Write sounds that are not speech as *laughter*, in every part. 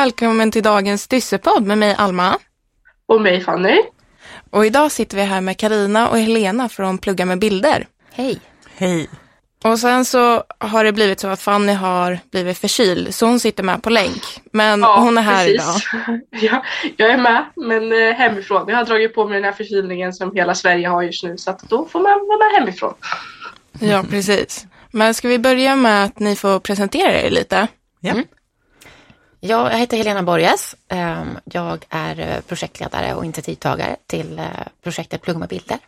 välkommen till dagens Dyssepodd med mig Alma. Och mig Fanny. Och idag sitter vi här med Karina och Helena från Plugga med bilder. Hej. Hej. Och sen så har det blivit så att Fanny har blivit förkyld, så hon sitter med på länk. Men Ja, hon är här precis. idag. *laughs* Ja, jag är med, men eh, hemifrån. Jag har dragit på mig den här förkylningen som hela Sverige har just nu, så att då får man vara med hemifrån. Ja, precis. Men ska vi börja med att ni får presentera er lite? Ja. Mm. Ja, jag heter Helena Borges. Ehm, Jag är eh, projektledare och initiativtagare till eh, projektet Plugga med bilder.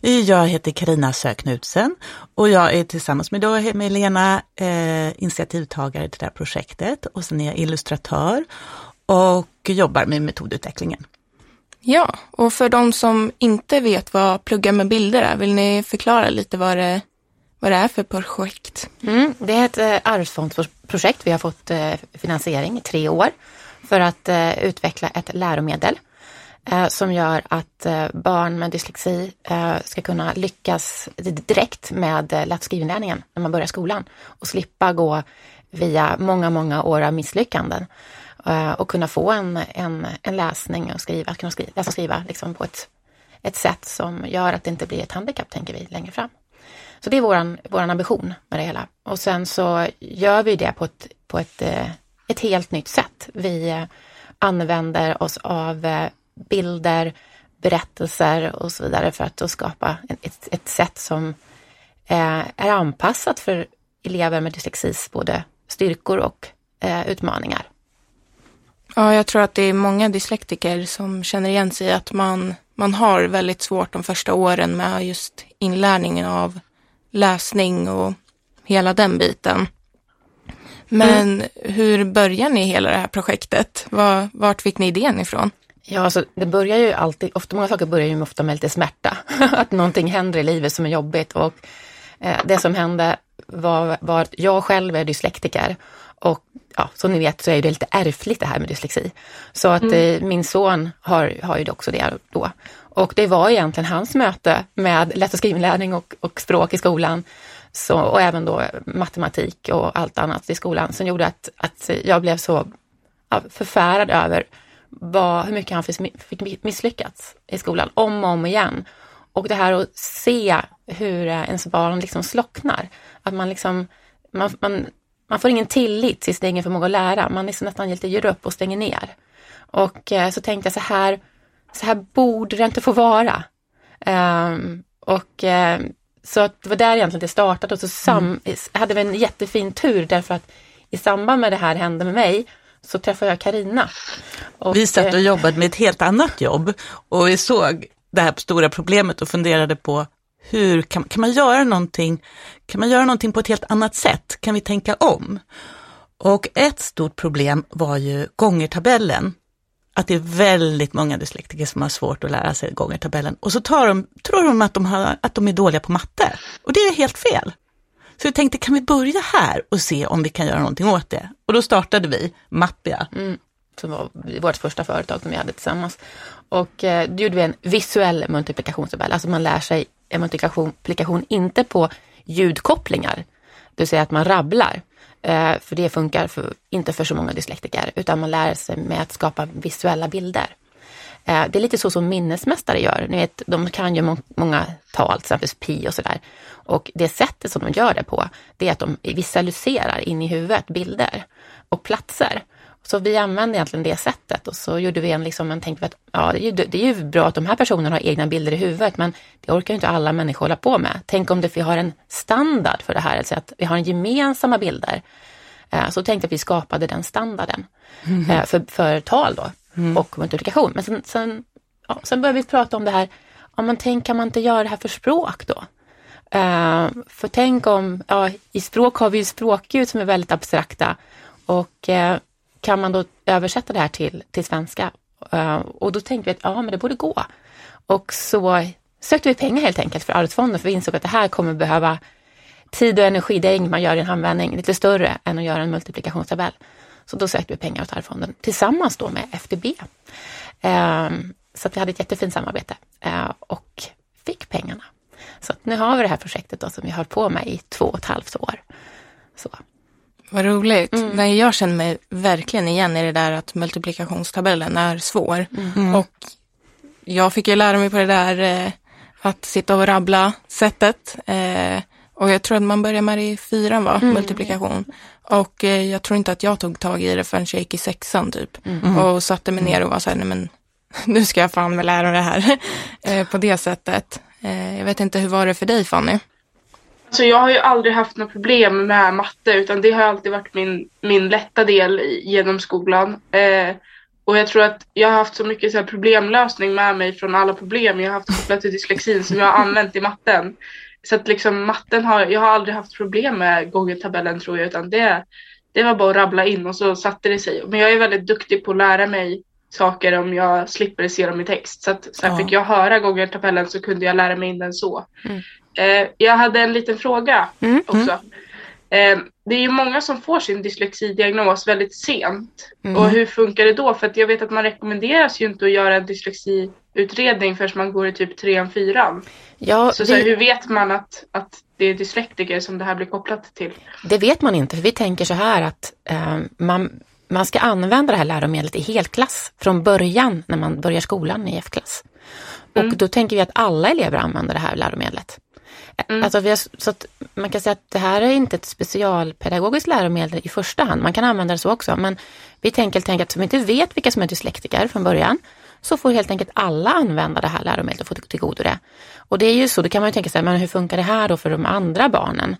Jag heter Karina Söknutsen och jag är tillsammans med, då, med Lena eh, initiativtagare till det här projektet och sen är jag illustratör och jobbar med metodutvecklingen. Ja, och för de som inte vet vad Plugga med bilder är, vill ni förklara lite vad det, vad det är för projekt? Mm, det är ett eh, arvsfondsprojekt. Vi har fått eh, finansiering i tre år för att eh, utveckla ett läromedel som gör att barn med dyslexi ska kunna lyckas direkt med lätt skrivinlärningen när man börjar skolan och slippa gå via många, många år av misslyckanden och kunna få en, en, en läsning och skriva, kunna skriva, läsa och skriva liksom på ett, ett sätt som gör att det inte blir ett handikapp, tänker vi, längre fram. Så det är våran, våran ambition med det hela. Och sen så gör vi det på ett, på ett, eh, ett helt nytt sätt. Vi eh, använder oss av eh, bilder, berättelser och så vidare för att då skapa ett, ett sätt som är anpassat för elever med dyslexis både styrkor och utmaningar. Ja, jag tror att det är många dyslektiker som känner igen sig i att man, man har väldigt svårt de första åren med just inlärningen av läsning och hela den biten. Men hur börjar ni hela det här projektet? Var, vart fick ni idén ifrån? Ja, alltså, det börjar ju alltid, ofta, många saker börjar ju ofta med lite smärta. *laughs* att någonting händer i livet som är jobbigt och eh, det som hände var, var att jag själv är dyslektiker och ja, som ni vet så är det lite ärftligt det här med dyslexi. Så att eh, min son har, har ju också det då. Och det var egentligen hans möte med läs och skrivinlärning och, och språk i skolan så, och även då matematik och allt annat i skolan som gjorde att, att jag blev så förfärad över vad, hur mycket han fick misslyckats i skolan om och om igen. Och det här att se hur eh, ens barn liksom slocknar. Att man liksom, man, man, man får ingen tillit till sin egen förmåga att lära. Man liksom nästan lite ger upp och stänger ner. Och eh, så tänkte jag så här, så här borde det inte få vara. Ehm, och eh, så att det var där egentligen det startade och så sam, hade vi en jättefin tur därför att i samband med det här hände med mig så träffade jag Karina. Vi satt och eh, jobbade med ett helt annat jobb och vi såg det här stora problemet och funderade på hur kan, kan man göra någonting, kan man göra någonting på ett helt annat sätt? Kan vi tänka om? Och ett stort problem var ju gångertabellen. Att det är väldigt många dyslektiker som har svårt att lära sig gångertabellen. Och så tar de, tror de att de, har, att de är dåliga på matte. Och det är helt fel. Så vi tänkte, kan vi börja här och se om vi kan göra någonting åt det? Och då startade vi Mappia. Mm, som var vårt första företag som vi hade tillsammans. Och eh, då gjorde vi en visuell multiplikationstabell, alltså man lär sig en multiplikation inte på ljudkopplingar, det vill säga att man rabblar. Eh, för det funkar för, inte för så många dyslektiker, utan man lär sig med att skapa visuella bilder. Eh, det är lite så som minnesmästare gör. Ni vet, de kan ju många tal, till exempel pi och sådär. Och det sättet som de gör det på, det är att de visualiserar in i huvudet bilder och platser. Så vi använde egentligen det sättet och så gjorde vi en, liksom, en tänkte vi att ja, det är, ju, det är ju bra att de här personerna har egna bilder i huvudet, men det orkar ju inte alla människor hålla på med. Tänk om det, vi har en standard för det här, alltså att vi har en gemensamma bilder. Eh, Så tänkte att vi skapade den standarden eh, för, för tal då och multiplikation. Men sen, sen, ja, sen började vi prata om det här, ja men tänk kan man inte göra det här för språk då? Eh, för tänk om, ja i språk har vi ju språkljud som är väldigt abstrakta och eh, kan man då översätta det här till, till svenska? Eh, och då tänkte vi att ja men det borde gå. Och så sökte vi pengar helt enkelt för Arvsfonden för vi insåg att det här kommer behöva tid och energi, det är inget man gör i en handvändning, lite större än att göra en multiplikationstabell. Så då sökte vi pengar åt Arvsfonden tillsammans då med FDB. Ehm, så att vi hade ett jättefint samarbete eh, och fick pengarna. Så att nu har vi det här projektet då som vi har på med i två och ett halvt år. Så. Vad roligt. Nej, jag känner mig verkligen igen i det där att multiplikationstabellen är svår. Och jag fick ju lära mig på det där eh, att sitta och rabbla sättet. Eh, och jag tror att man börjar med det i fyran va, multiplikation. Och eh, jag tror inte att jag tog tag i det förrän jag gick i sexan typ. Och satte mig ner och var så här, nej men *laughs* nu ska jag fan med lära mig det här. *laughs* eh, på det sättet. Eh, jag vet inte, hur var det för dig Fanny? Så jag har ju aldrig haft några problem med matte utan det har alltid varit min, min lätta del genom skolan. Eh, och jag tror att jag har haft så mycket så problemlösning med mig från alla problem jag har haft kopplat till dyslexin som jag har använt i matten. Så att liksom matten har, jag har aldrig haft problem med gångertabellen tror jag utan det, det var bara att rabbla in och så satte det sig. Men jag är väldigt duktig på att lära mig saker om jag slipper se dem i text. Så att här, Ja. fick jag höra gångertabellen så kunde jag lära mig in den så. Mm. Eh, jag hade en liten fråga Mm. också. Eh, det är ju många som får sin dyslexidiagnos väldigt sent. Mm. Och hur funkar det då? För jag vet att man rekommenderas ju inte att göra en dyslexiutredning förrän man går i typ trean, fyran. Ja, Så, så här, hur vet man att, att det är dyslektiker som det här blir kopplat till? det vet man inte, för vi tänker så här att eh, man, man ska använda det här läromedlet i helklass från början när man börjar skolan i F-klass. Och då tänker vi att alla elever använder det här läromedlet. Mm. Alltså vi har, så att man kan säga att det här är inte ett specialpedagogiskt läromedel i första hand. Man kan använda det så också, men vi tänker helt enkelt att som vi inte vet vilka som är dyslektiker från början, så får helt enkelt alla använda det här läromedlet och få tillgodo det. Och det är ju så, då kan man ju tänka sig, men hur funkar det här då för de andra barnen?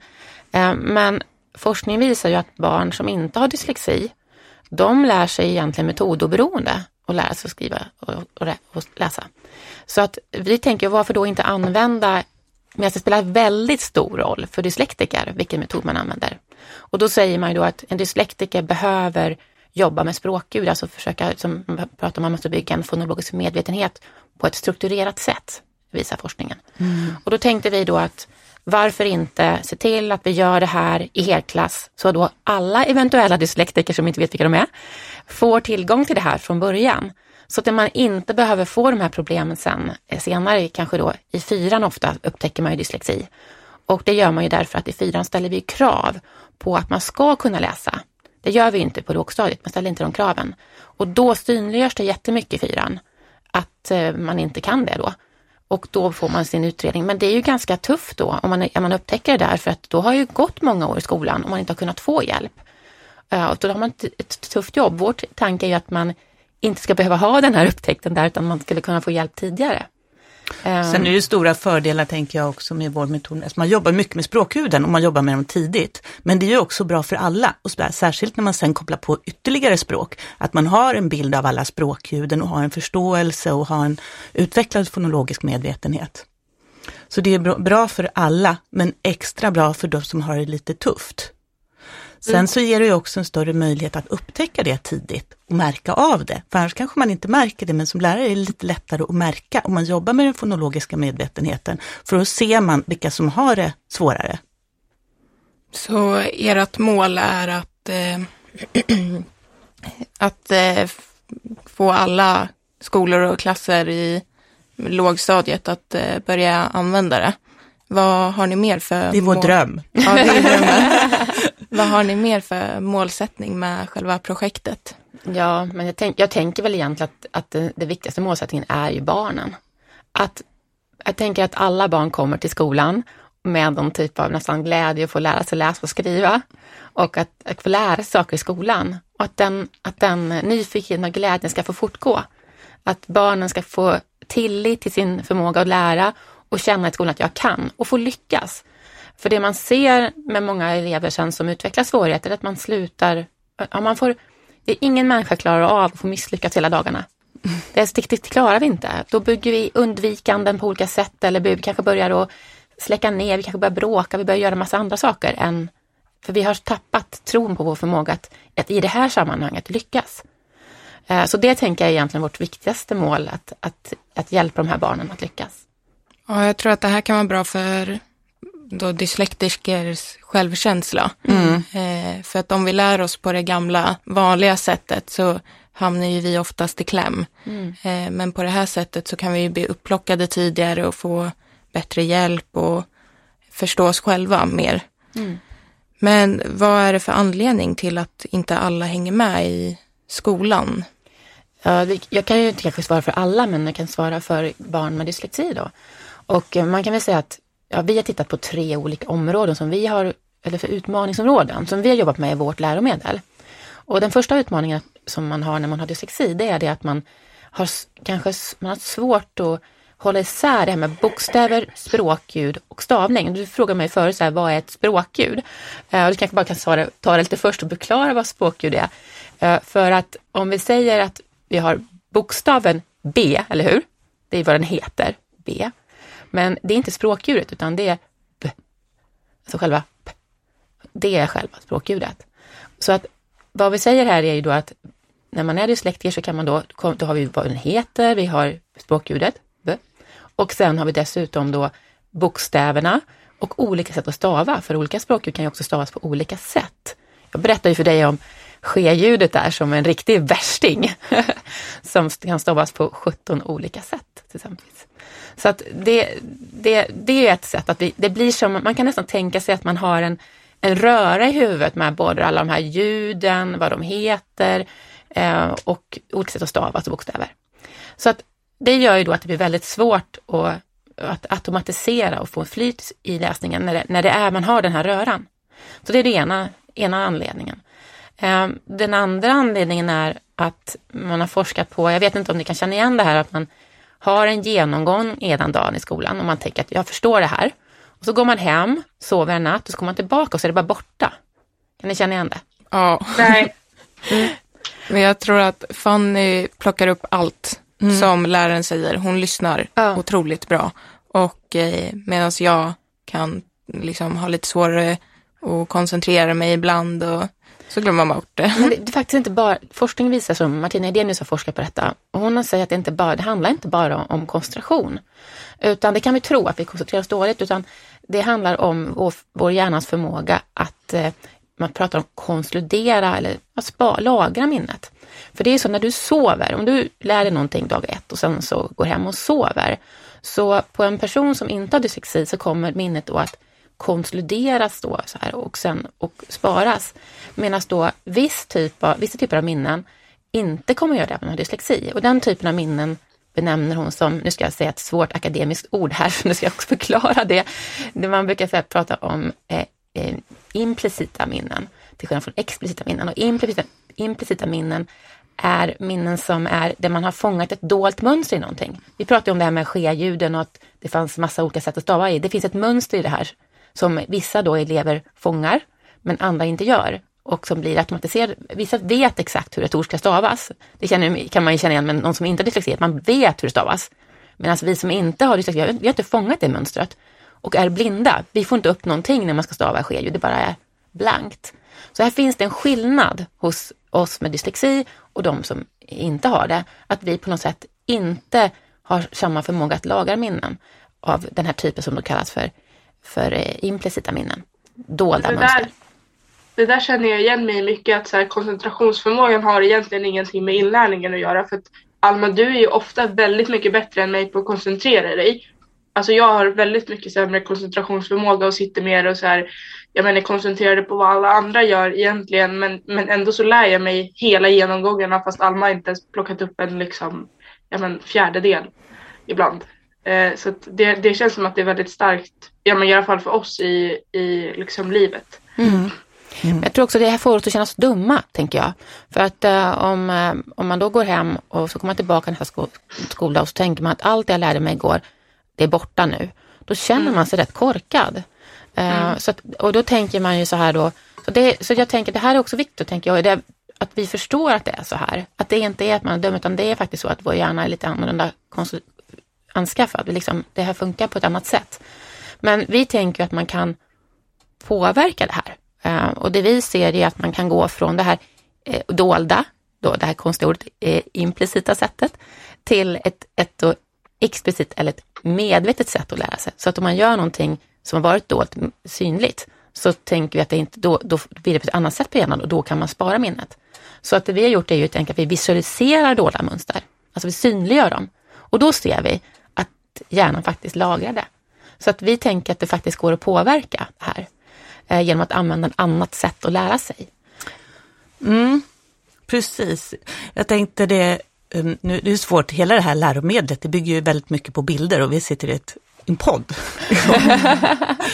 Eh, men forskning visar ju att barn som inte har dyslexi, de lär sig egentligen metodoberoende att lära sig att skriva och läsa. Så att vi tänker, varför då inte använda, men det spelar väldigt stor roll för dyslektiker vilken metod man använder. Och då säger man ju då att en dyslektiker behöver jobba med språkljud, alltså försöka, som man pratar om, man måste bygga en fonologisk medvetenhet på ett strukturerat sätt, visar forskningen. Och då tänkte vi då att varför inte se till att vi gör det här i helklass så då alla eventuella dyslektiker som inte vet vilka de är får tillgång till det här från början. Så att man inte behöver få de här problemen sen eh, senare, kanske då i fyran ofta upptäcker man ju dyslexi. Och det gör man ju därför att i fyran ställer vi krav på att man ska kunna läsa. Det gör vi inte på lågstadiet, man ställer inte de kraven. Och då synliggörs det jättemycket i fyran att eh, man inte kan det då. Och då får man sin utredning. Men det är ju ganska tufft då om man, om man upptäcker det där för att då har ju gått många år i skolan och man inte har kunnat få hjälp. Eh, och då har man ett, ett tufft jobb. Vår tanke är ju att man inte ska behöva ha den här upptäckten där utan man skulle kunna få hjälp tidigare. Eh, Sen är det stora fördelar tänker jag också med vår metod. Alltså man jobbar mycket med språkhuden och man jobbar med dem tidigt. Men det är också bra för alla, och särskilt när man sen kopplar på ytterligare språk. Att man har en bild av alla språkljuden och har en förståelse och har en utvecklad fonologisk medvetenhet. Så det är bra- bra för alla, men extra bra för de som har det lite tufft. Sen så ger det ju också en större möjlighet att upptäcka det tidigt och märka av det. För annars kanske man inte märker det, men som lärare är det lite lättare att märka om man jobbar med den fonologiska medvetenheten. För då ser man vilka som har det svårare. Så ert mål är att, eh, *clears throat* att eh, få alla skolor och klasser i lågstadiet att eh, börja använda det. Vad har ni mer för Det är vår mål? dröm. Ja, det är drömmen. *laughs* Vad har ni mer för målsättning med själva projektet? Ja, men jag, tänk, jag tänker väl egentligen att, att det, det viktigaste målsättningen är ju barnen. Att, jag tänker att alla barn kommer till skolan med någon typ av nästan glädje att få lära sig läsa och skriva och att, att få lära sig saker i skolan. Och att den, att den nyfikenheten och glädjen ska få fortgå. Att barnen ska få tillit till sin förmåga att lära och känna i skolan att jag kan och få lyckas. För det man ser med många elever sen som utvecklar svårigheter är att man slutar, ja, man får, det är ingen människa klarar av att få misslyckas hela dagarna. Det, det, det klarar vi inte. Då bygger vi undvikanden på olika sätt eller vi kanske börjar att släcka ner, vi kanske börjar bråka, vi börjar göra massa andra saker än, för vi har tappat tron på vår förmåga att, att i det här sammanhanget lyckas. Eh, så det tänker jag är egentligen vårt viktigaste mål, att, att, att hjälpa de här barnen att lyckas. Ja, jag tror att det här kan vara bra för då dyslektikers självkänsla. Eh, för att om vi lär oss på det gamla vanliga sättet så hamnar ju vi oftast i kläm. Eh, men på det här sättet så kan vi ju bli upplockade tidigare och få bättre hjälp och förstå oss själva mer. Men vad är det för anledning till att inte alla hänger med i skolan? Ja, jag kan ju inte kanske svara för alla, men jag kan svara för barn med dyslexi då. Och eh, man kan väl säga att ja, vi har tittat på tre olika områden som vi har, eller för utmaningsområden, som vi har jobbat med i vårt läromedel. Och den första utmaningen som man har när man har dyslexi, det är det att man har kanske man har svårt att hålla isär det här med bokstäver, språkljud och stavning. Du frågade mig förut, så här, vad är ett språkljud? Uh, du kanske bara kan svara, ta det lite först och förklara vad språkljud är. Uh, för att om vi säger att vi har bokstaven B, eller hur? Det är vad den heter, B. Men det är inte språkljudet utan det är B. Alltså själva P. Det är själva språkljudet. Så att vad vi säger här är ju då att när man är dyslektiker så kan man då, då har vi vad den heter, vi har språkljudet B. Och sen har vi dessutom då bokstäverna och olika sätt att stava, för olika språkljud kan ju också stavas på olika sätt. Jag berättade ju för dig om ske-ljudet där som en riktig värsting *laughs* som kan stavas på 17 olika sätt. Tillsammans. Så att det, det, det är ett sätt att vi, det blir som, man kan nästan tänka sig att man har en, en röra i huvudet med både alla de här ljuden, vad de heter eh, och olika sätt att stava, alltså bokstäver. Så att det gör ju då att det blir väldigt svårt att, att automatisera och få flyt i läsningen när det, när det är, man har den här röran. Så det är den ena, ena anledningen. Ehm, den andra anledningen är att man har forskat på, jag vet inte om ni kan känna igen det här, att man har en genomgång ena dagen i skolan och man tänker att jag förstår det här. Och så går man hem, sover en natt och så kommer man tillbaka och så är det bara borta. Kan ni känna igen det? Ja. Nej. Mm. *laughs* Men jag tror att Fanny plockar upp allt mm. som läraren säger. Hon lyssnar ja. otroligt bra. Och eh, medan jag kan liksom ha lite svårare att koncentrera mig ibland och så glömmer man bort det. Men det, det är faktiskt inte bara, forskning visar som Martina Edenius har forskat på detta och hon har sagt att det, inte bara, det handlar inte bara om koncentration. Utan det kan vi tro att vi koncentrerar oss dåligt utan det handlar om vår, vår hjärnas förmåga att eh, man pratar om konsolidera eller att spa, lagra minnet. För det är så när du sover, om du lär dig någonting dag ett och sen så går hem och sover. Så på en person som inte har dyslexi så kommer minnet då att konsolideras då så här och sen och sparas. Medan då viss typ av, vissa typer av minnen inte kommer att göra det om man har dyslexi. Och den typen av minnen benämner hon som, nu ska jag säga ett svårt akademiskt ord här, *laughs* så nu ska jag också förklara det. det man brukar säga, prata om eh, eh, implicita minnen, till skillnad från explicita minnen. Och implicita, implicita minnen är minnen som är där man har fångat ett dolt mönster i någonting. Vi pratade om det här med ske-ljuden och att det fanns massa olika sätt att stava i. Det finns ett mönster i det här som vissa då elever fångar, men andra inte gör och som blir automatiserade. Vissa vet exakt hur ett ord ska stavas. Det känner, kan man ju känna igen med någon som inte har dyslexi, att man vet hur det stavas. Medan vi som inte har dyslexi, vi har inte fångat det mönstret och är blinda. Vi får inte upp någonting när man ska stava skeljud, det bara är blankt. Så här finns det en skillnad hos oss med dyslexi och de som inte har det. Att vi på något sätt inte har samma förmåga att lagra minnen av den här typen som då kallas för för eh, implicita minnen, dolda det mönster. Där, det där känner jag igen mig i mycket, att så här, koncentrationsförmågan har egentligen ingenting med inlärningen att göra. För att Alma, du är ju ofta väldigt mycket bättre än mig på att koncentrera dig. Alltså jag har väldigt mycket sämre koncentrationsförmåga och sitter mer och så här, jag menar koncentrerade på vad alla andra gör egentligen, men, men ändå så lär jag mig hela genomgångarna fast Alma inte ens plockat upp en liksom, ja men fjärdedel ibland. Eh, så det, det känns som att det är väldigt starkt, ja men i alla fall för oss i, i liksom livet. Mm. Mm. Jag tror också det här får oss att känna oss dumma, tänker jag. För att uh, om, uh, om man då går hem och så kommer man tillbaka nästa sko skola och så tänker man att allt jag lärde mig igår, det är borta nu. Då känner mm. man sig rätt korkad. Uh, så att, och då tänker man ju så här då, så, det, så jag tänker det här är också viktigt, tänker jag, det, att vi förstår att det är så här. Att det inte är att man är dum, utan det är faktiskt så att vår hjärna är lite annorlunda anskaffad. Liksom, det här funkar på ett annat sätt. Men vi tänker att man kan påverka det här. Eh, och det vi ser är att man kan gå från det här eh, dolda, då det här konstiga ordet, eh, implicita sättet, till ett, ett explicit eller ett medvetet sätt att lära sig. Så att om man gör någonting som har varit dolt, synligt, så tänker vi att det inte, då, då blir det på ett annat sätt på hjärnan och då kan man spara minnet. Så att det vi har gjort är ju att vi visualiserar dolda mönster. Alltså vi synliggör dem. Och då ser vi att hjärnan faktiskt lagrar det. Så att vi tänker att det faktiskt går att påverka här. eh, genom att använda ett annat sätt att lära sig. Mm, precis. Jag tänkte det, um, nu det är svårt, hela det här läromedlet, det bygger ju väldigt mycket på bilder och vi sitter i ett en podd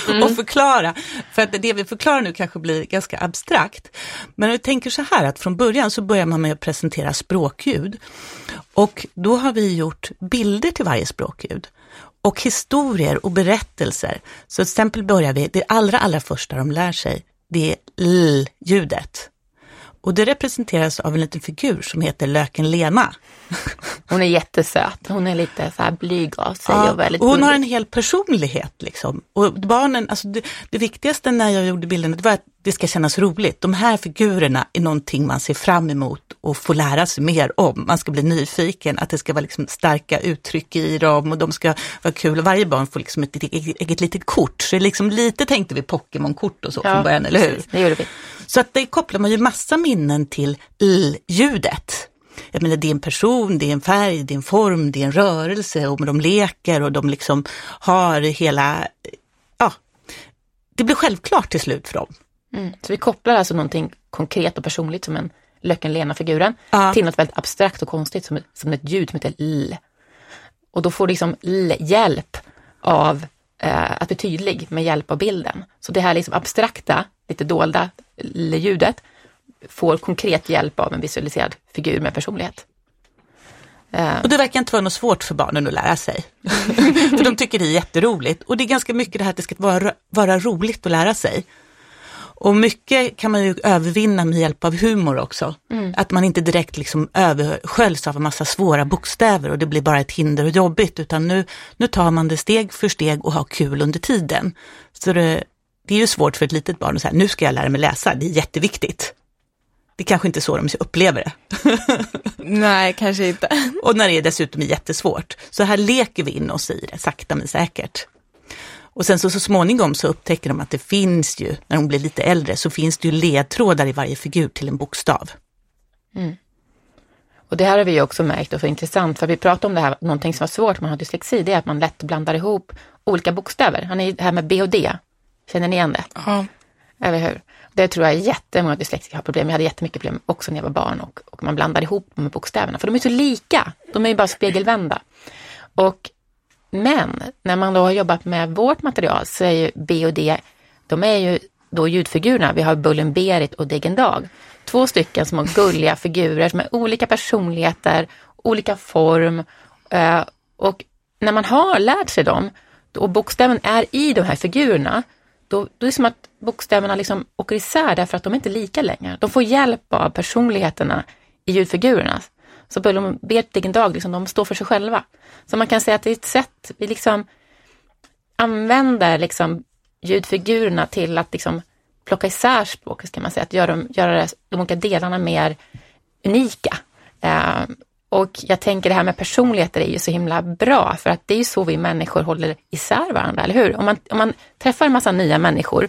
mm. *laughs* och förklara. För att det vi förklarar nu kanske blir ganska abstrakt. Men vi tänker så här att från början så börjar man med att presentera språkljud. Och då har vi gjort bilder till varje språkljud och historier och berättelser. Så till exempel börjar vi, det allra, allra första de lär sig, det är l-ljudet. Och det representeras av en liten figur som heter Löken Lena. *laughs* Hon är jättesöt. Hon är lite så här blyg av sig ja, och väldigt och Hon har en hel personlighet liksom. Och barnen, alltså det, det, viktigaste när jag gjorde bilden, det var att det ska kännas roligt. De här figurerna är någonting man ser fram emot och får lära sig mer om. Man ska bli nyfiken, att det ska vara liksom starka uttryck i dem och de ska vara kul. Och varje barn får liksom ett eget, eget litet kort. Så liksom lite tänkte vi Pokémon-kort och så ja, från början, eller hur? Det gjorde vi. Så att det kopplar man ju massa minnen till ljudet. Jag menar, det är en person, det är en färg, det är en form, det är en rörelse och de leker och de liksom har hela, ja, det blir självklart till slut för dem. Mm. Så vi kopplar alltså någonting konkret och personligt som en Löken Lena-figuren ja. till något väldigt abstrakt och konstigt som, som ett ljud som heter L. Och då får liksom L hjälp av eh, att bli tydlig med hjälp av bilden. Så det här liksom abstrakta, lite dolda ljudet får konkret hjälp av en visualiserad figur med personlighet. Och det verkar inte vara något svårt för barnen att lära sig. *laughs* för de tycker det är jätteroligt. Och det är ganska mycket det här att det ska vara, vara roligt att lära sig. Och mycket kan man ju övervinna med hjälp av humor också. Mm. Att man inte direkt liksom översköljs av en massa svåra bokstäver och det blir bara ett hinder och jobbigt, utan nu, nu tar man det steg för steg och har kul under tiden. Så det, det är ju svårt för ett litet barn att säga, nu ska jag lära mig läsa, det är jätteviktigt. Det är kanske inte är så de upplever det. *laughs* Nej, kanske inte. och när det dessutom är jättesvårt. Så här leker vi in oss i det, sakta men säkert. Och sen så, så småningom så upptäcker de att det finns ju, när de blir lite äldre, så finns det ju ledtrådar i varje figur till en bokstav. Mm. Och det här har vi också märkt och så intressant, för vi pratar om det här, någonting som var svårt när man har dyslexi, det är att man lätt blandar ihop olika bokstäver. Han är det här med B och D, känner ni igen det? Ja. Eller hur? Det tror jag jättemånga dyslektiker har problem med. Jag hade jättemycket problem också när jag var barn och, och man blandar ihop de här bokstäverna, för de är så lika. De är ju bara spegelvända. Och men när man då har jobbat med vårt material så är ju B och D, de är ju då ljudfigurerna. Vi har Bullen Berit och Degen Dag. Två stycken små gulliga figurer som är olika personligheter, olika form. Eh, och när man har lärt sig dem och bokstäven är i de här figurerna, då, då är det som att bokstäverna liksom åker isär därför att de är inte lika längre. De får hjälp av personligheterna i ljudfigurerna. Så Bullerbyert egen Dag, liksom, de står för sig själva. Så man kan säga att det är ett sätt, vi liksom använder liksom ljudfigurerna till att liksom plocka isär språket, kan man säga, att göra, göra de olika delarna mer unika. Eh, och jag tänker det här med personligheter är ju så himla bra, för att det är ju så vi människor håller isär varandra, eller hur? Om man, om man träffar en massa nya människor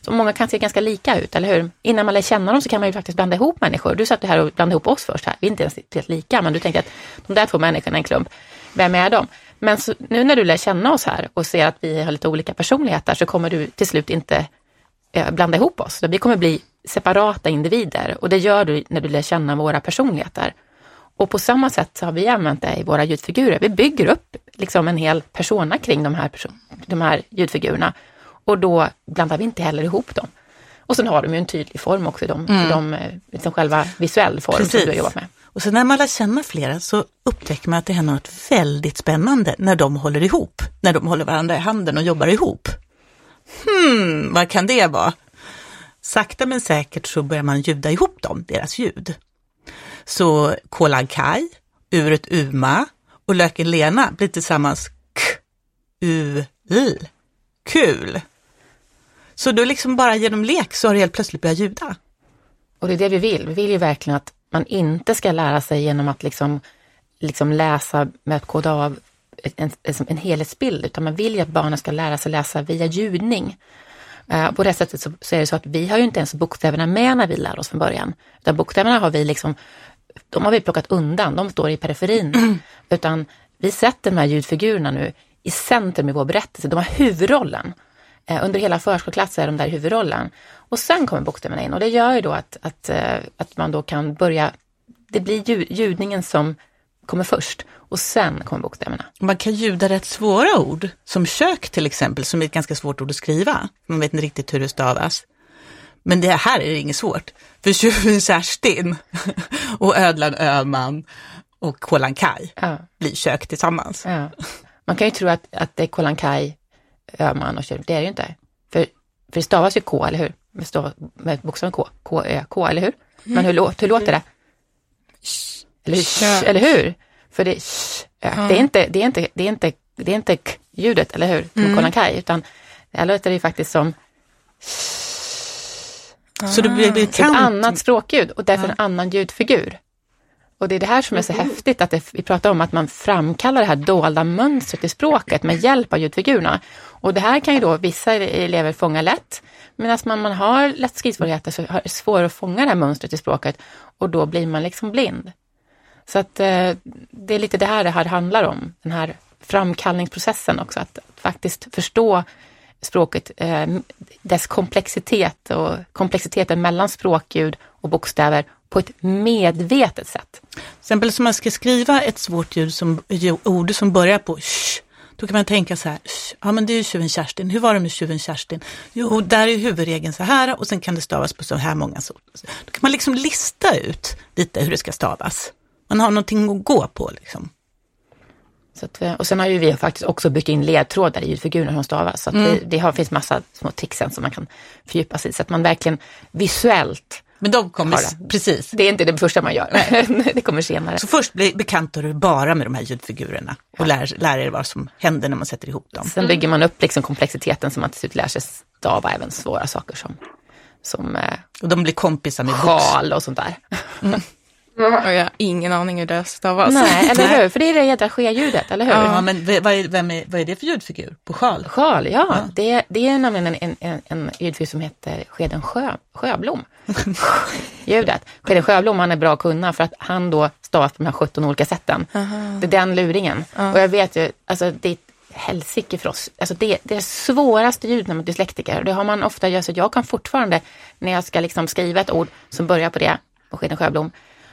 så många kan se ganska lika ut, eller hur? Innan man lär känna dem så kan man ju faktiskt blanda ihop människor. Du satt här och blandade ihop oss först här. Vi är inte ens helt lika, men du tänkte att de där två människorna är en klump. Vem är de? Men så, nu när du lär känna oss här och ser att vi har lite olika personligheter så kommer du till slut inte eh, blanda ihop oss. Vi kommer bli separata individer och det gör du när du lär känna våra personligheter. Och på samma sätt så har vi använt det i våra ljudfigurer. Vi bygger upp liksom en hel persona kring de här, de här ljudfigurerna och då blandar vi inte heller ihop dem. Och sen har de ju en tydlig form också, de, mm. de, eh, liksom själva visuell form Precis. som du har jobbat med. Och sen när man lär känna flera så upptäcker man att det händer något väldigt spännande när de håller ihop, när de håller varandra i handen och jobbar ihop. Hmm, vad kan det vara? Sakta men säkert så börjar man ljuda ihop dem, deras ljud. Så Kolan-Kaj, uret Uma och löken Lena blir tillsammans k, u, l. Kul! Så då liksom bara genom lek så har det helt plötsligt börjat ljuda. Och det är det vi vill. Vi vill ju verkligen att man inte ska lära sig genom att liksom, liksom läsa med att koda av en, en, en helhetsbild, utan man vill ju att barnen ska lära sig läsa via ljudning. Uh, på det sättet så, så, är det så att vi har ju inte ens bokstäverna med när vi lär oss från början. Utan bokstäverna har vi liksom, de har vi plockat undan, de står i periferin. Mm. *clears throat* Utan vi sätter de här ljudfigurerna nu i centrum i vår berättelse. De har huvudrollen. Eh, under hela förskoleklass är de där i huvudrollen. Och sen kommer bokstäverna in och det gör ju då att, att, eh, att man då kan börja, det blir ljud, ljudningen som kommer först och sen kommer bokstäverna. Man kan ljuda rätt svåra ord, som kök till exempel, som är ett ganska svårt ord att skriva. Man vet inte riktigt hur det stavas. Men det här är inget svårt. För tjuven *laughs* Kerstin *laughs* och ödlan Öman och Kolan Kaj Ja. blir kök tillsammans. Ja. Man kan ju tro att, att det är Kolankai, Öman och Kjell. Det är det ju inte. För, för det stavas ju K, eller hur? Med, stav, med bokstaven K. K, Ö, K, eller hur? Men hur, hur låter det? Eller hur? Kök. Eller hur? För det, det är inte, det är inte, det är inte, det är inte k-ljudet, eller hur? Som Kolankai, utan det låter ju faktiskt som Så det blir ett bekant. annat språkljud och därför en annan ljudfigur. Och det är det här som är så häftigt, att det, vi pratar om att man framkallar det här dolda mönstret i språket med hjälp av ljudfigurerna. Och det här kan ju då vissa elever fånga lätt, medan man, man har lätt skrivsvårigheter så är det svårare att fånga det här mönstret i språket och då blir man liksom blind. Så att eh, det är lite det här det här handlar om, den här framkallningsprocessen också, att, att faktiskt förstå språket, eh, dess komplexitet och komplexiteten mellan språkljud och bokstäver på ett medvetet sätt. Till exempel som man ska skriva ett svårt ljud som, ord som börjar på sh, då kan man tänka så här, ja men det är ju tjuven Kerstin, hur var det med tjuven Kerstin? Jo, där är huvudregeln så här och sen kan det stavas på så här många så. Då kan man liksom lista ut lite hur det ska stavas. Man har någonting att gå på liksom. Så att, eh, och sen har ju vi faktiskt också byggt in ledtrådar i ljudfigurerna som stavas. Så att det, det har, finns massa små tricks som man kan fördjupa sig i. Så att man verkligen visuellt, Men de kommer, det. precis. det är inte det första man gör, *laughs* det kommer senare. Så först blir bekantar du bara med de här ljudfigurerna och lär, lär er vad som händer när man sätter ihop dem. Sen bygger man upp liksom komplexiteten som man till slut lär sig stava även svåra saker som, som eh, Och de blir kompisar med sjal och sånt där. Och jag har ingen aning hur det stavas. Nej, *laughs* eller hur? För det är det jädra ske-ljudet, eller hur? Ja, men vad är, vem är, vad är det för ljudfigur? På sjal? Sjal, ja. Det, det är nämligen en, en, en, en ljudfigur som heter Skeden sjö, Sjöblom. *laughs* Ljudet. Skeden Sjöblom, han är bra att kunna för att han då stavar på de här 17 olika sätten. Det är den luringen. Och jag vet ju, alltså det är helsike för oss. Alltså det, det är det svåraste ljudet när man är dyslektiker. Det har man ofta gjort, så jag kan fortfarande, när jag ska liksom skriva ett ord som börjar på det, på Skeden Sjöblom,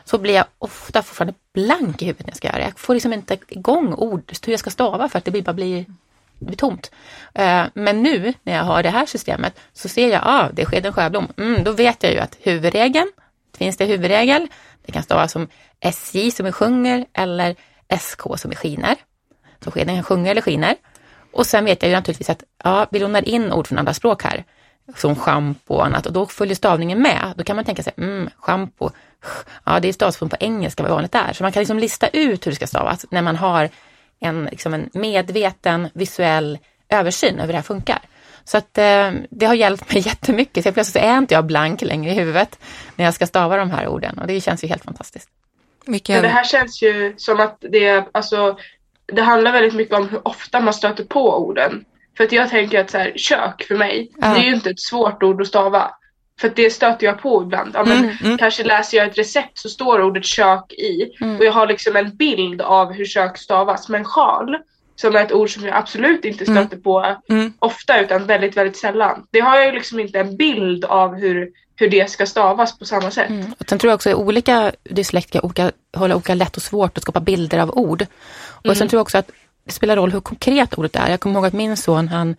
så blir jag ofta fortfarande blank i huvudet när jag ska göra det. Jag får liksom inte igång ord, hur jag ska stava för att det blir bara blir det blir tomt. Eh, men nu när jag har det här systemet så ser jag, ah, det är skeden sjöblom. Mm, då vet jag ju att huvudregeln, finns det huvudregel, det kan stavas som SJ som är sjunger eller SK som är skiner. Så skeden kan sjunga eller skiner. Och sen vet jag ju naturligtvis att ja, vi lånar in ord från andra språk här, som schampo och annat, och då följer stavningen med. Då kan man tänka sig, mm, schampo, ja det är stavsform på engelska, vad vanligt är. Så man kan liksom lista ut hur det ska stavas när man har en, liksom en medveten visuell översyn över hur det här funkar. Så att eh, det har hjälpt mig *laughs* jättemycket. Så jag plötsligt så är inte jag blank längre i huvudet när jag ska stava de här orden och det känns ju helt fantastiskt. Vilken... Men det här känns ju som att det är, alltså, det handlar väldigt mycket om hur ofta man stöter på orden. För att jag tänker att så här, kök för mig, Ja. det är ju inte ett svårt ord att stava. För att det stöter jag på ibland. Ja, men Mm, Kanske läser jag ett recept så står ordet kök i. Mm. Och jag har liksom en bild av hur kök stavas. Men sjal, som är ett ord som jag absolut inte stöter på Mm. ofta utan väldigt, väldigt sällan. Det har jag ju liksom inte en bild av hur, hur det ska stavas på samma sätt. Mm. Och sen tror jag också att olika dyslektiker olika, har olika lätt och svårt att skapa bilder av ord. Och sen tror jag också att det spelar roll hur konkret ordet är. Jag kommer ihåg att min son, han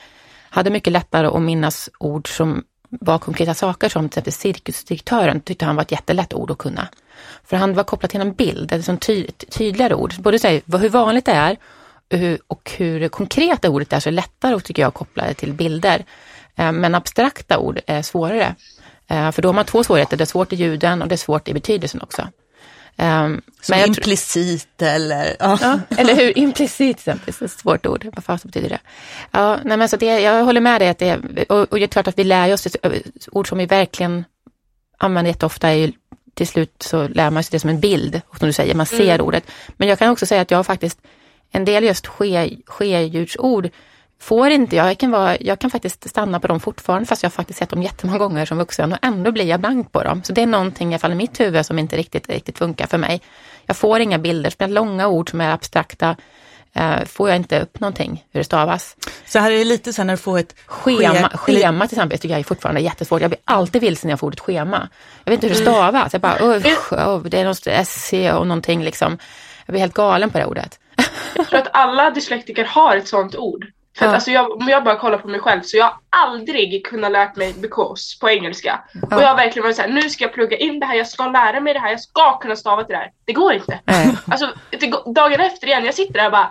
hade mycket lättare att minnas ord som var konkreta saker som till exempel cirkusdirektören tyckte han var ett jättelätt ord att kunna. För han var kopplat till en bild, ett sånt ty tydligare ord. Både så här, hur vanligt det är och hur, konkret det ordet är så är det lättare tycker jag att koppla det till bilder. Eh, men abstrakta ord är svårare. Eh, för då har man två svårigheter, det är svårt i ljuden och det är svårt i betydelsen också. Ehm, Som jag tror- implicit eller... Ja. Ja, eller hur? Implicit till exempel, så ett svårt ord. Vad fan betyder det? Ja, nej, men så det, jag håller med dig att det är, och, och det är klart att vi lär oss ord som vi verkligen använder jätteofta är ju till slut så lär man sig det som en bild, som du säger, man ser ordet. Men jag kan också säga att jag har faktiskt en del just ske, skedjursord får inte jag. Jag kan, vara, jag kan faktiskt stanna på dem fortfarande fast jag har faktiskt sett dem jättemånga gånger som vuxen och ändå blir jag blank på dem. Så det är någonting i alla fall i mitt huvud som inte riktigt, riktigt funkar för mig. Jag får inga bilder, är långa ord som är abstrakta Eh, får jag inte upp någonting hur det stavas. Så här är det lite så när du får ett schema. Schema till exempel tycker jag är fortfarande jättesvårt. Jag blir alltid vilsen när jag får ordet schema. Jag vet inte hur det stavas. Jag bara, usch, oh, det är något SC och någonting liksom. Jag blir helt galen på det ordet. Jag tror att alla dyslektiker har ett sånt ord. För att, Ja. alltså jag, om jag bara kollar på mig själv så jag har aldrig kunnat lärt mig because på engelska. Och jag har verkligen varit såhär, nu ska jag plugga in det här, jag ska lära mig det här, jag ska kunna stava till det här. Det går inte. Nej. Alltså det, dagen efter igen, jag sitter där och bara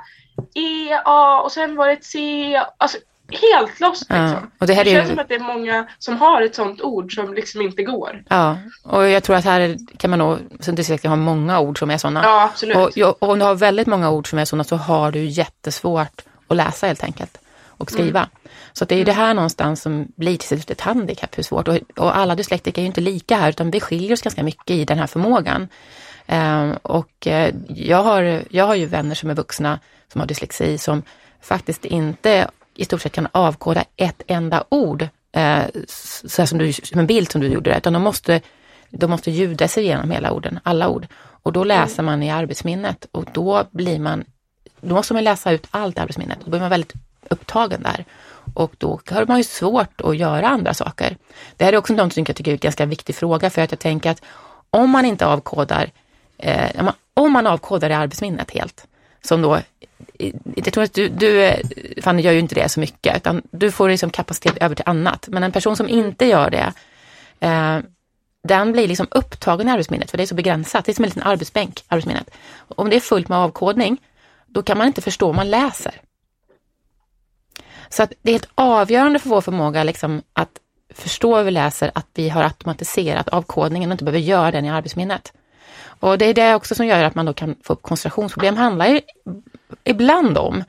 E, A och sen var det ett C. Alltså helt lost Ja, liksom. och det här är ju- känns som att det är många som har ett sånt ord som liksom inte går. Ja, och jag tror att här kan man nog som dyslektiker ha många ord som är sådana. Ja, absolut. Och, ja, och om du har väldigt många ord som är sådana så har du jättesvårt att läsa helt enkelt och skriva. Så att det är det här någonstans som blir till slut ett handikapp, hur svårt. Och, och alla dyslektiker är ju inte lika här utan vi skiljer oss ganska mycket i den här förmågan. Ehm, och eh, jag, har, jag har ju vänner som är vuxna som har dyslexi som faktiskt inte i stort sett kan avkoda ett enda ord, eh, så här som, du, som en bild som du gjorde, där, utan de måste, de måste ljuda sig igenom hela orden, alla ord. Och då läser man i arbetsminnet och då blir man, då måste man läsa ut allt i arbetsminnet. Då blir man väldigt upptagen där. Och då har man ju svårt att göra andra saker. Det här är också någonting jag tycker är en ganska viktig fråga för att jag tänker att om man inte avkodar, eh, om man- avkodar i arbetsminnet helt, som då, jag tror att du, du eh, Fanny gör ju inte det så mycket, utan du får liksom kapacitet över till annat. Men en person som inte gör det, eh, den blir liksom upptagen i arbetsminnet, för det är så begränsat. Det är som en liten arbetsbänk, arbetsminnet. Om det är fullt med avkodning, då kan man inte förstå vad man läser. Så att det är helt avgörande för vår förmåga liksom, att förstå hur vi läser, att vi har automatiserat avkodningen och inte behöver göra den i arbetsminnet. Och det är det också som gör att man då kan få upp koncentrationsproblem. handlar ju ibland om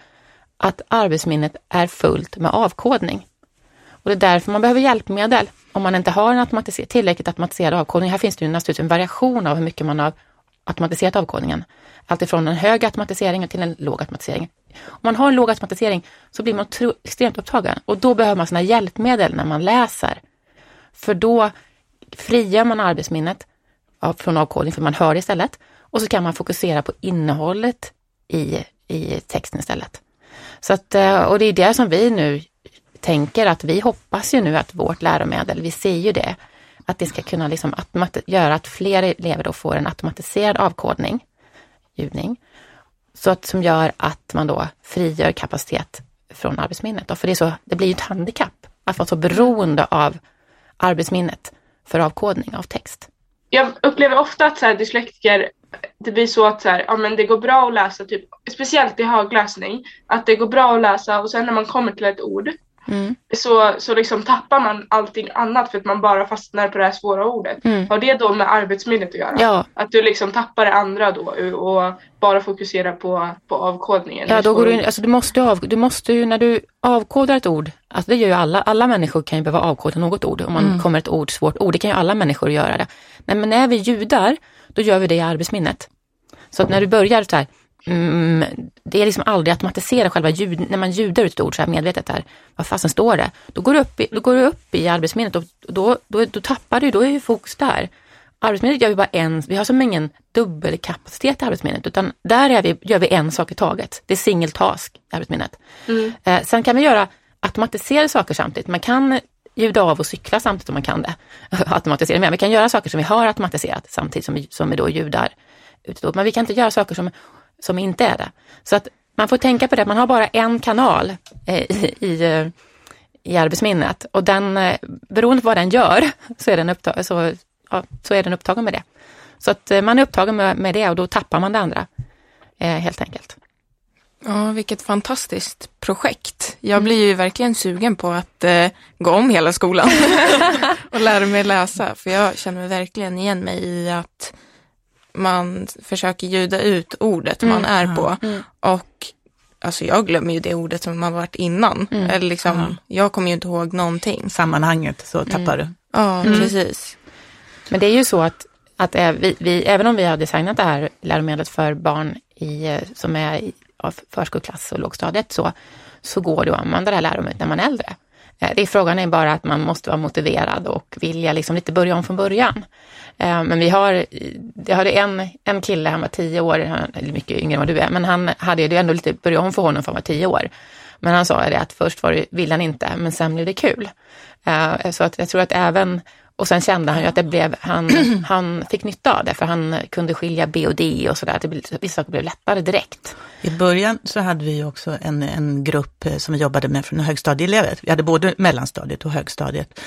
att arbetsminnet är fullt med avkodning. Och det är därför man behöver hjälpmedel om man inte har en automatiser- tillräckligt automatiserad avkodning. Här finns det ju naturligtvis en variation av hur mycket man har automatiserat avkodningen. Alltifrån en hög automatisering till en låg automatisering. Om man har en låg automatisering så blir man extremt upptagen och då behöver man sina hjälpmedel när man läser. För då frigör man arbetsminnet från avkodning, för man hör det istället. Och så kan man fokusera på innehållet i, i texten istället. Så att, eh, och det är det som vi nu tänker att vi hoppas ju nu att vårt läromedel, vi ser ju det, att det ska kunna liksom göra att fler elever då får en automatiserad avkodning, ljudning, så att, som gör att man då frigör kapacitet från arbetsminnet. Då. För det, är så, det blir ju ett handikapp att vara så beroende av arbetsminnet för avkodning av text. jag upplever ofta att så här, dyslektiker, det blir så att så här, ja, men det går bra att läsa, typ, speciellt i högläsning, att det går bra att läsa och sen när man kommer till ett ord Mm. så, så liksom tappar man allting annat för att man bara fastnar på det här svåra ordet. Mm. Har det då med arbetsminnet att göra? Ja, Att du liksom tappar det andra då och bara fokuserar på, på avkodningen? Ja, då går svåra du, in, alltså du måste av, du måste ju när du avkodar ett ord, alltså det gör ju alla, alla människor kan ju behöva avkoda något ord om man kommer ett ord, svårt ord, det kan ju alla människor göra det. Men, men när vi ljudar, då gör vi det i arbetsminnet. Så att när du börjar så här, mm, det är liksom aldrig automatisera själva ljud, när man ljudar ut ett ord så här medvetet där, vad fasen står det? Då går du upp i, då går du upp i arbetsminnet och då, då, då tappar du, då är ju fokus där. Arbetsminnet gör vi bara en, vi har som ingen dubbelkapacitet i arbetsminnet, utan där är vi, gör vi en sak i taget. Det är single task i arbetsminnet. Eh, sen kan vi göra automatiserade saker samtidigt. Man kan ljuda av och cykla samtidigt om man kan det. *laughs* Automatisera, men vi kan göra saker som vi har automatiserat samtidigt som vi, som vi då ljudar ut. Men vi kan inte göra saker som, som inte är det. Så att man får tänka på det, man har bara en kanal eh, i, i, eh, i arbetsminnet och den, eh, beroende på vad den gör, *laughs* så är den, upptag, så, ja, så är den upptagen med det. Så att man är upptagen med, med det och då tappar man det andra, eh, helt enkelt. Ja, vilket fantastiskt projekt. Jag blir ju verkligen sugen på att eh, gå om hela skolan *laughs* och lära mig läsa. För jag känner mig verkligen igen mig i att man försöker ljuda ut ordet man är på. Och alltså jag glömmer ju det ordet som man varit innan. Eller liksom, jag kommer ju inte ihåg någonting. Sammanhanget så tappar du. Ja, precis. Men det är ju så att, att vi, vi, även om vi har designat det här läromedlet för barn i, eh, som är i av förskoleklass och lågstadiet så, så går det att använda det här läromedlet när man är äldre. Eh, det är frågan är bara att man måste vara motiverad och vilja liksom lite börja om från början. Eh, men vi har, jag hade en, en kille, han var tio år, han är mycket yngre än vad du är, men han hade det ändå lite börja om för honom för han var tio år. Men han sa det att först var det, ville han inte, men sen blev det kul. Eh, så att jag tror att även, och sen kände han ju att det blev, han, *clears throat* han fick nytta av det, för han kunde skilja B och D och sådär. Vissa saker blev lättare direkt. I början så hade vi också en, en grupp eh, som vi jobbade med från högstadieelever. Vi hade både mellanstadiet och högstadiet.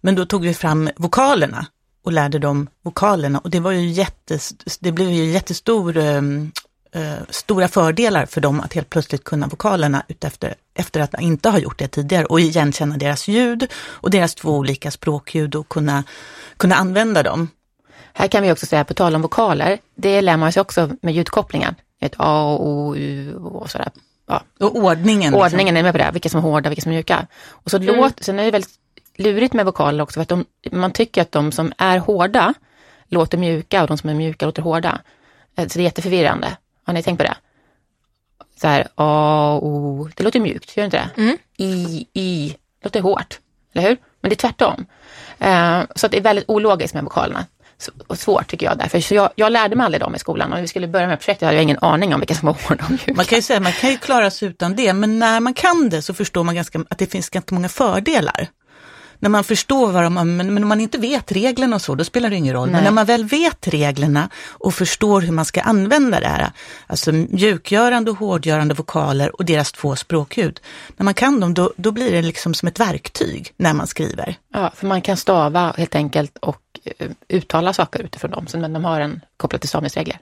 Men då tog vi fram vokalerna och lärde dem vokalerna och det var ju jättes, det blev ju jättestor eh, stora fördelar för dem att helt plötsligt kunna vokalerna utefter, efter att inte ha gjort det tidigare och igenkänna deras ljud och deras två olika språkljud och kunna, kunna använda dem. Här kan vi också säga, på tal om vokaler, det lär man sig också med ljudkopplingar. Ett A, O, U och sådär. Ja. Och ordningen. Liksom. Ordningen liksom. är med på det, vilka som är hårda, vilka som är mjuka. Och så mm. låt, sen är det väldigt lurigt med vokaler också, för att de, man tycker att de som är hårda låter mjuka och de som är mjuka låter hårda. Eh, så det är jätteförvirrande. Har ni tänkt på det? Så här, A, O, det låter mjukt, gör det inte det? Mm. I, I, låter hårt, eller hur? Men det är tvärtom. Uh, så att det är väldigt ologiskt med vokalerna. Och svårt tycker jag därför. Så jag, jag lärde mig aldrig dem i skolan. Om vi skulle börja med projektet hade jag ingen aning om vilka som var hårda och mjuka. Man kan ju säga man kan ju klara sig utan det, men när man kan det så förstår man ganska, att det finns ganska många fördelar när man förstår vad de, men, men om man inte vet reglerna och så, då spelar det ingen roll. Nej. Men när man väl vet reglerna och förstår hur man ska använda det här, alltså mjukgörande och hårdgörande vokaler och deras två språkljud. När man kan dem, då, då blir det liksom som ett verktyg när man skriver. Ja, för man kan stava helt enkelt och uh, uttala saker utifrån dem, men de har en kopplat till stavningsregler.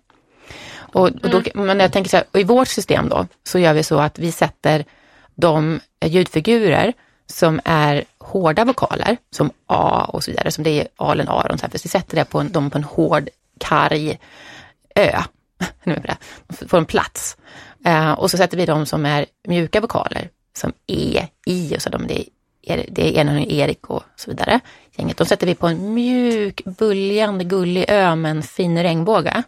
Och, och då, mm. Men jag tänker så här, i vårt system då, så gör vi så att vi sätter de ljudfigurer som är hårda vokaler, som A och så vidare, som det är alen, aron, så här, för vi sätter det på en, dem på en hård, karg ö. *laughs* får en plats. Eh, och så sätter vi dem som är mjuka vokaler, som E, I och så, de, det är, det är en Erik och så vidare. Gänget. De sätter vi på en mjuk, buljande, gullig ö med en fin regnbåge.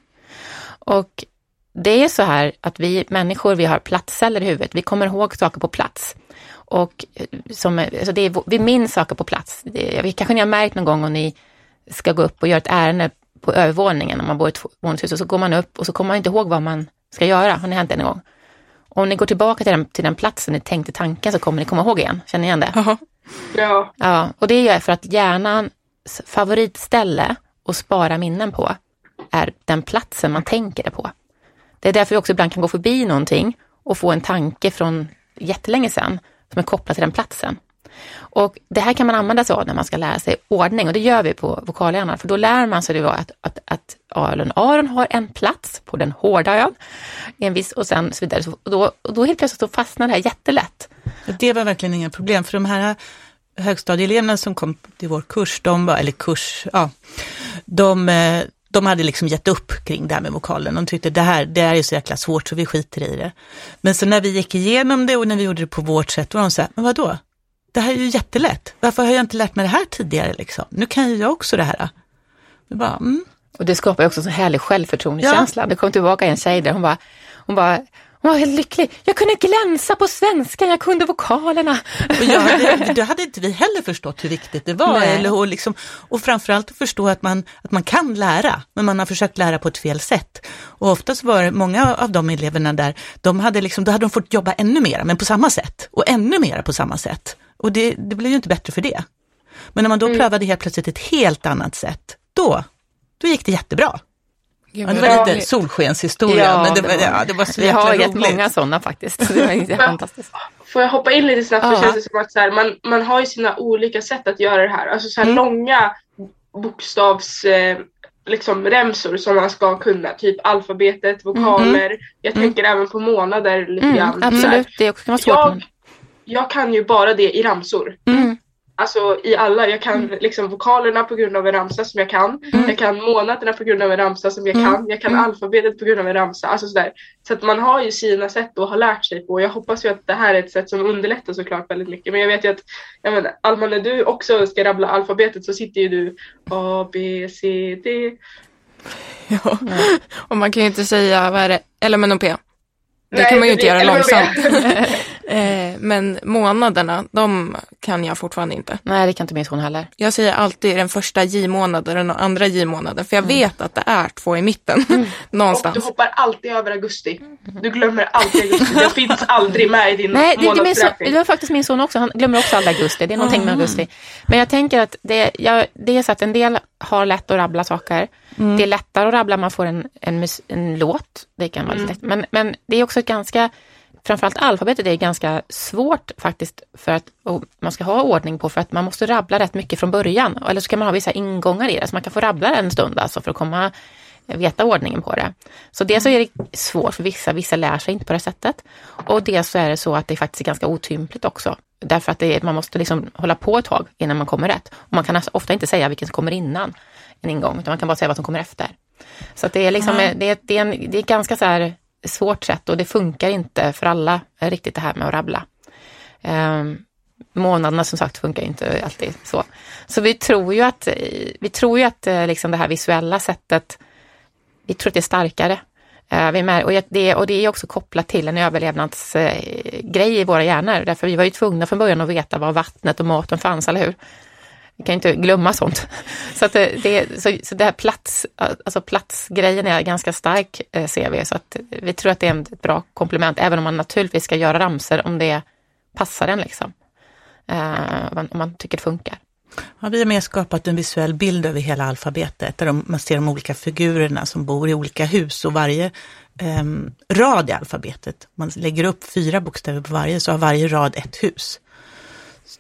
Och det är så här att vi människor, vi har platsceller i huvudet. Vi kommer ihåg saker på plats. Och eh, som, alltså det är, vi minns saker på plats. Det, kanske ni har märkt någon gång om ni ska gå upp och göra ett ärende på övervåningen, om man bor i ett våningshus, och så går man upp och så kommer man inte ihåg vad man ska göra. Har ni hänt en gång? Om ni går tillbaka till den, till den platsen ni tänkte tanken så kommer ni komma ihåg igen. Känner ni igen det? Aha. Ja. ja. Och det är för att hjärnans favoritställe att spara minnen på är den platsen man tänker det på. Det är därför vi också ibland kan gå förbi någonting och få en tanke från jättelänge sedan som är kopplat till den platsen. Och det här kan man använda sig av när man ska lära sig ordning och det gör vi på vokalhjärnan för då lär man sig det att, att, att Aron, Aron har en plats på den hårda ön en viss, och sen så vidare. och då, och då helt plötsligt så fastnar det här jättelätt. Det var verkligen inga problem för de här högstadieeleverna som kom till vår kurs, de var, eller kurs, ja, de, eh, de hade liksom gett upp kring det här med vokalen. De tyckte det här, det här är så jäkla svårt så vi skiter i det. Men så när vi gick igenom det och när vi gjorde det på vårt sätt, var de så här, men vadå? Det här är ju jättelätt. Varför har jag inte lärt mig det här tidigare liksom? Nu kan ju jag också det här. Vi bara, mm. Och det skapar också en så härlig självförtroendekänsla. Ja. Det kom tillbaka en tjej där hon bara, hon bara hon var helt lycklig. Jag kunde glänsa på svenska, jag kunde vokalerna. Och jag hade, då hade inte vi heller förstått hur viktigt det var. Eller, och, liksom, och framförallt att förstå att man, att man kan lära, men man har försökt lära på ett fel sätt. Och oftast var det många av de eleverna där, de hade liksom, då hade de fått jobba ännu mer, men på samma sätt. Och ännu mer på samma sätt. Och det, det blev ju inte bättre för det. Men när man då mm. prövade helt plötsligt ett helt annat sätt, då, då gick det jättebra. Ja, det var lite solskenshistoria, ja, men det, var, ja, det var så Vi har rätt många sådana faktiskt. Det var *laughs* fantastiskt. Får jag hoppa in lite snabbt? Ja. För det känns som att så här, man, man har ju sina olika sätt att göra det här. Alltså så här mm. långa bokstavs... Eh, liksom remsor som man ska kunna, typ alfabetet, vokaler. Mm. Jag mm. tänker även på månader lite mm, grann. Absolut, det kan vara svårt. Jag, jag kan ju bara det i ramsor. Alltså i alla. Jag kan mm. liksom vokalerna på grund av en ramsa som jag kan. Mm. Jag kan månaderna på grund av en ramsa som jag mm. kan. Jag kan mm. alfabetet på grund av en ramsa. Alltså sådär. Så att man har ju sina sätt att ha lärt sig på. Jag hoppas ju att det här är ett sätt som underlättar såklart väldigt mycket. Men jag vet ju att jag menar, Alma när du också ska rabbla alfabetet så sitter ju du A, B, C, D. Ja, och man kan ju inte säga, vad är det, L, M, N, O, P. Det Nej, kan man ju inte göra långsamt. *laughs* Eh, men månaderna, de kan jag fortfarande inte. Nej, det kan inte min son heller. Jag säger alltid den första J-månaden och andra J-månaden, för jag vet att det är två i mitten. *laughs* Och Någonstans. du hoppar alltid över augusti. Du glömmer alltid augusti. Det finns aldrig med i din Nej, det, det, är min son, det var faktiskt min son också. Han glömmer också aldrig augusti. Det är någonting med augusti. Men jag tänker att det, jag, det är så att en del har lätt att rabbla saker. Det är lättare att rabbla om man får en, en, en låt. Det kan vara lite lätt. Men, men det är också ett ganska, framförallt alfabetet är ganska svårt faktiskt för att och man ska ha ordning på för att man måste rabbla rätt mycket från början. Eller så kan man ha vissa ingångar i det. Så man kan få rabbla en stund alltså för att komma veta ordningen på det. Så dels så är det svårt för vissa, vissa lär sig inte på det sättet. Och dels så är det så att det faktiskt är ganska otympligt också. Därför att det är, man måste liksom hålla på ett tag innan man kommer rätt. Och man kan alltså ofta inte säga vilken som kommer innan en ingång, utan man kan bara säga vad som kommer efter. Så att det är liksom, det är, det är, en, det är ganska så här svårt sätt och det funkar inte för alla riktigt det här med att rabbla. Um, månaderna som sagt funkar inte alltid så. Så vi tror ju att, vi tror ju att eh, liksom det här visuella sättet, vi tror att det är starkare. Eh, vi med, och, det, och det är också kopplat till en överlevnadsgrej i våra hjärnor. Därför vi var ju tvungna från början att veta var vattnet och maten fanns, eller hur? Vi kan inte glömma sånt. *laughs* Så, att det, så, så det här plats, alltså platsgrejen är ganska stark eh, ser vi. Så att vi tror att det är ett bra komplement, även om man naturligtvis ska göra ramser om det passar en. Liksom. Eh, om, man, tycker det funkar. Ja, vi har mer skapat en visuell bild över hela alfabetet, där de, man ser de olika figurerna som bor i olika hus och varje eh, rad i alfabetet, man lägger upp fyra bokstäver på varje, så har varje rad ett hus.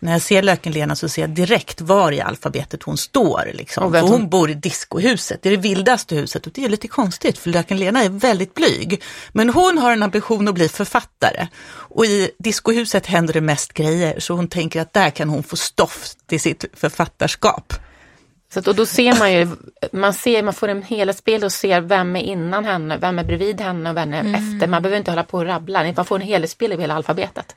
När jag ser Löken-Lena så ser jag direkt var i alfabetet hon står. Liksom. För hon- hon bor i diskohuset, det är det vildaste huset och det är lite konstigt för Löken-Lena är väldigt blyg. Men hon har en ambition att bli författare och i diskohuset händer det mest grejer så hon tänker att där kan hon få stoff till sitt författarskap. Så att, och då ser man ju, man, ser, man får en helhetsbild och ser vem är innan henne, vem är bredvid henne och vem är efter. Man behöver inte hålla på och rabbla, man får en helhetsbild av hela alfabetet.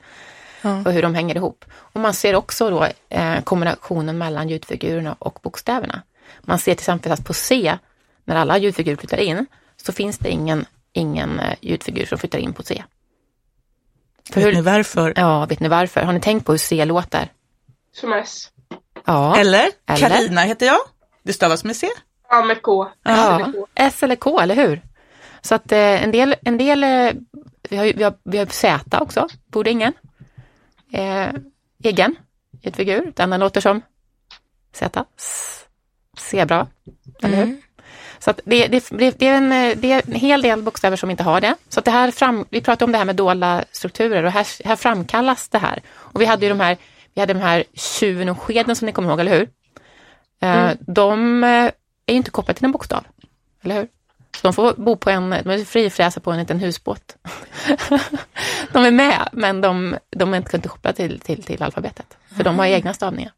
Och hur de hänger ihop. Och man ser också då eh, kombinationen mellan ljudfigurerna och bokstäverna. Man ser till exempel att på C, när alla ljudfigurer flyttar in, så finns det ingen, ingen eh, ljudfigur som flyttar in på C. För Vet hur, ni varför? ja, vet ni varför? Har ni tänkt på hur C låter? Som S. Ja. Eller? Karina heter jag. Det stavas med C. Ja, med K. S Ja, eller K. S eller K, eller hur? Så att eh, en del, en del eh, vi har, ju- vi har, vi har Z också, borde ingen. Eh, egen, ljudfigur, den låter som Z. Zebra, eller hur? Så att det, det, det, är en, det är en hel del bokstäver som inte har det. Så det här fram, vi pratar om det här med dolda strukturer och här, här framkallas det här. Och vi hade ju de här, vi hade de här tjuven och skeden som ni kommer ihåg, eller hur? Eh, De eh, är ju inte kopplade till en bokstav, eller hur? De får bo på en, de är frifräsa på en liten husbåt. *laughs* de är med, men de, de är inte inte kopplade till, till, till alfabetet. För de har egna stavningar.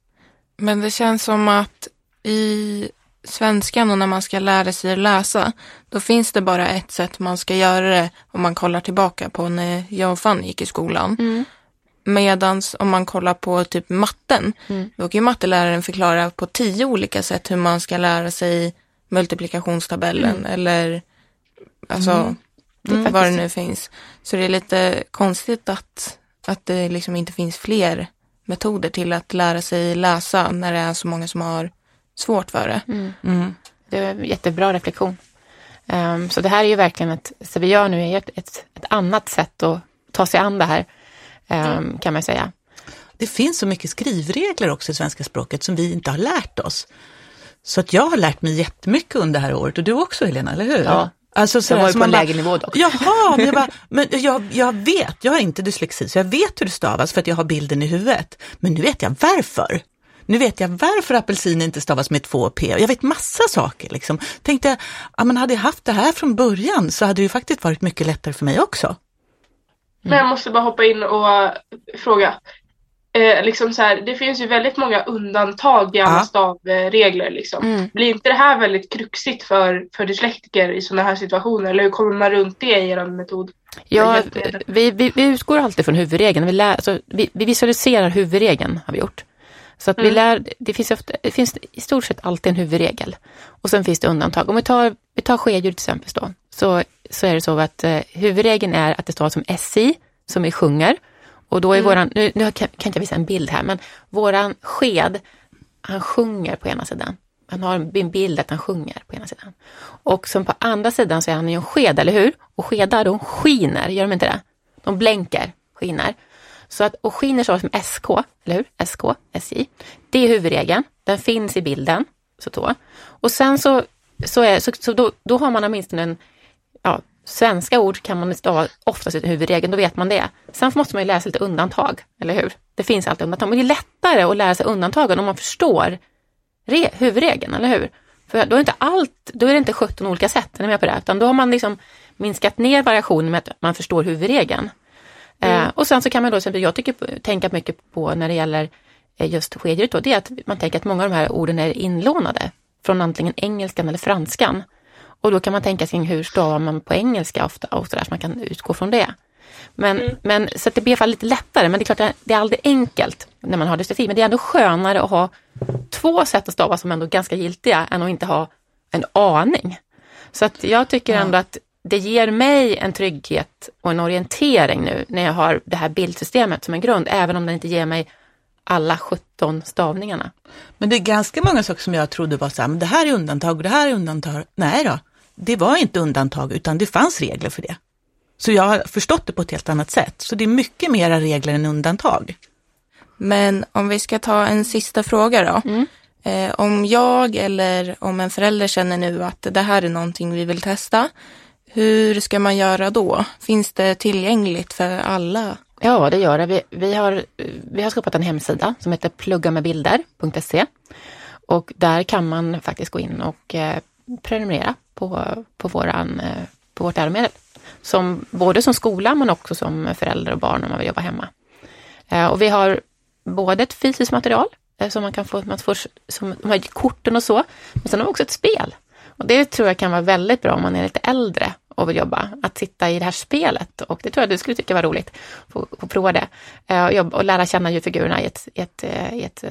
Men det känns som att i svenskan och när man ska lära sig att läsa, då finns det bara ett sätt man ska göra det om man kollar tillbaka på när jag och Fanny gick i skolan. Medans om man kollar på typ matten, då kan ju matteläraren förklara på tio olika sätt hur man ska lära sig multiplikationstabellen eller alltså är vad det nu finns. Så det är lite konstigt att, att det liksom inte finns fler metoder till att lära sig läsa när det är så många som har svårt för det. Mm. Det är en jättebra reflektion. Ehm, så det här är ju verkligen ett, så vi gör nu är ett, ett, ett annat sätt att ta sig an det här, ehm, kan man säga. Det finns så mycket skrivregler också i svenska språket som vi inte har lärt oss. Så att jag har lärt mig jättemycket under det här året och du också Helena, eller hur? Ja. Alltså, Så var sådär ju på en lägre nivå dock. Jaha, men, jag, bara, *laughs* men jag, jag vet, jag har inte dyslexi, så jag vet hur det stavas för att jag har bilden i huvudet. Men nu vet jag varför. Nu vet jag varför apelsin inte stavas med två p. Jag vet massa saker. Liksom. Tänkte jag, ja, men hade jag haft det här från början så hade det ju faktiskt varit mycket lättare för mig också. Men jag måste bara hoppa in och eh, fråga. Eh, liksom så här, det finns ju väldigt många undantag i alla Ja. stavregler. Liksom. Mm. Blir inte det här väldigt kruxigt för, för dyslektiker i sådana här situationer? Eller hur kommer man runt det i er metod? Ja, vi, vi, vi utgår alltid från huvudregeln. Vi, lär, alltså, vi, vi visualiserar huvudregeln, har vi gjort. Så att vi lär, det finns, ofta, det finns i stort sett alltid en huvudregel. Och sen finns det undantag. Om vi tar, vi tar skedjur till exempel då, så, så är det så att eh, huvudregeln är att det står som SI, som vi sjunger. Och då är våran, nu, nu kan, kan inte jag visa en bild här, men våran sked, han sjunger på ena sidan. Han har en bild att han sjunger på ena sidan. Och som på andra sidan så är han ju en sked, eller hur? Och skedar, de skiner, gör de inte det? De blänker, skiner. Så att, och skiner så som SK, eller hur? SK, SJ. Det är huvudregeln. Den finns i bilden. Så då. Och sen så, så, är, så, så då, då har man åtminstone en, ja, svenska ord kan man stava oftast i huvudregeln, då vet man det. Sen måste man ju läsa lite undantag, eller hur? Det finns alltid undantag, men det är lättare att lära sig undantagen om man förstår re, huvudregeln, eller hur? För då är, inte allt, då är det inte 17 olika sätt, är ni med på det? Utan då har man liksom minskat ner variationen med att man förstår huvudregeln. Mm. Eh, och sen så kan man då, jag tycker, tänka mycket på när det gäller eh, just skedjuret då, det är att man tänker att många av de här orden är inlånade från antingen engelskan eller franskan. Och då kan man tänka sig hur stavar man på engelska ofta och sådär, så man kan utgå från det. Men, mm. men, så det blir i alla fall lite lättare, men det är klart det är aldrig enkelt när man har dyslexi, men det är ändå skönare att ha två sätt att stava som ändå är ganska giltiga än att inte ha en aning. Så att jag tycker ändå att det ger mig en trygghet och en orientering nu när jag har det här bildsystemet som en grund, även om det inte ger mig alla 17 stavningarna. Men det är ganska många saker som jag trodde var så här, men det här är undantag och det här är undantag. Nej då, det var inte undantag utan det fanns regler för det. Så jag har förstått det på ett helt annat sätt. Så det är mycket mera regler än undantag. Men om vi ska ta en sista fråga då. Mm. Eh, om jag eller om en förälder känner nu att det här är någonting vi vill testa, hur ska man göra då? Finns det tillgängligt för alla? Ja, det gör det. Vi, vi, har, vi har skapat en hemsida som heter pluggamedbilder.se och där kan man faktiskt gå in och eh, prenumerera på, på, våran, eh, på vårt läromedel. Som, både som skola men också som förälder och barn om man vill jobba hemma. Eh, och vi har både ett fysiskt material eh, som man kan få, man får, som de här korten och så, men sen har vi också ett spel. Och det tror jag kan vara väldigt bra om man är lite äldre och vill jobba, att sitta i det här spelet. Och det tror jag du skulle tycka var roligt, att prova det. Och, jobba, och lära känna djurfigurerna i ett, i ett, i ett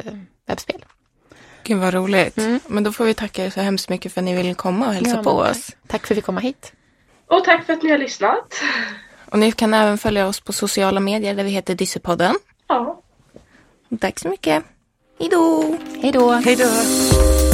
webbspel. Gud vad roligt. Mm. Men då får vi tacka er så hemskt mycket för att ni ville komma och hälsa ja, på oss. Tack för att vi komma hit. Och tack för att ni har lyssnat. Och ni kan även följa oss på sociala medier där vi heter Dissepodden. Ja. Tack så mycket. Hej då! Hej då! Hej då!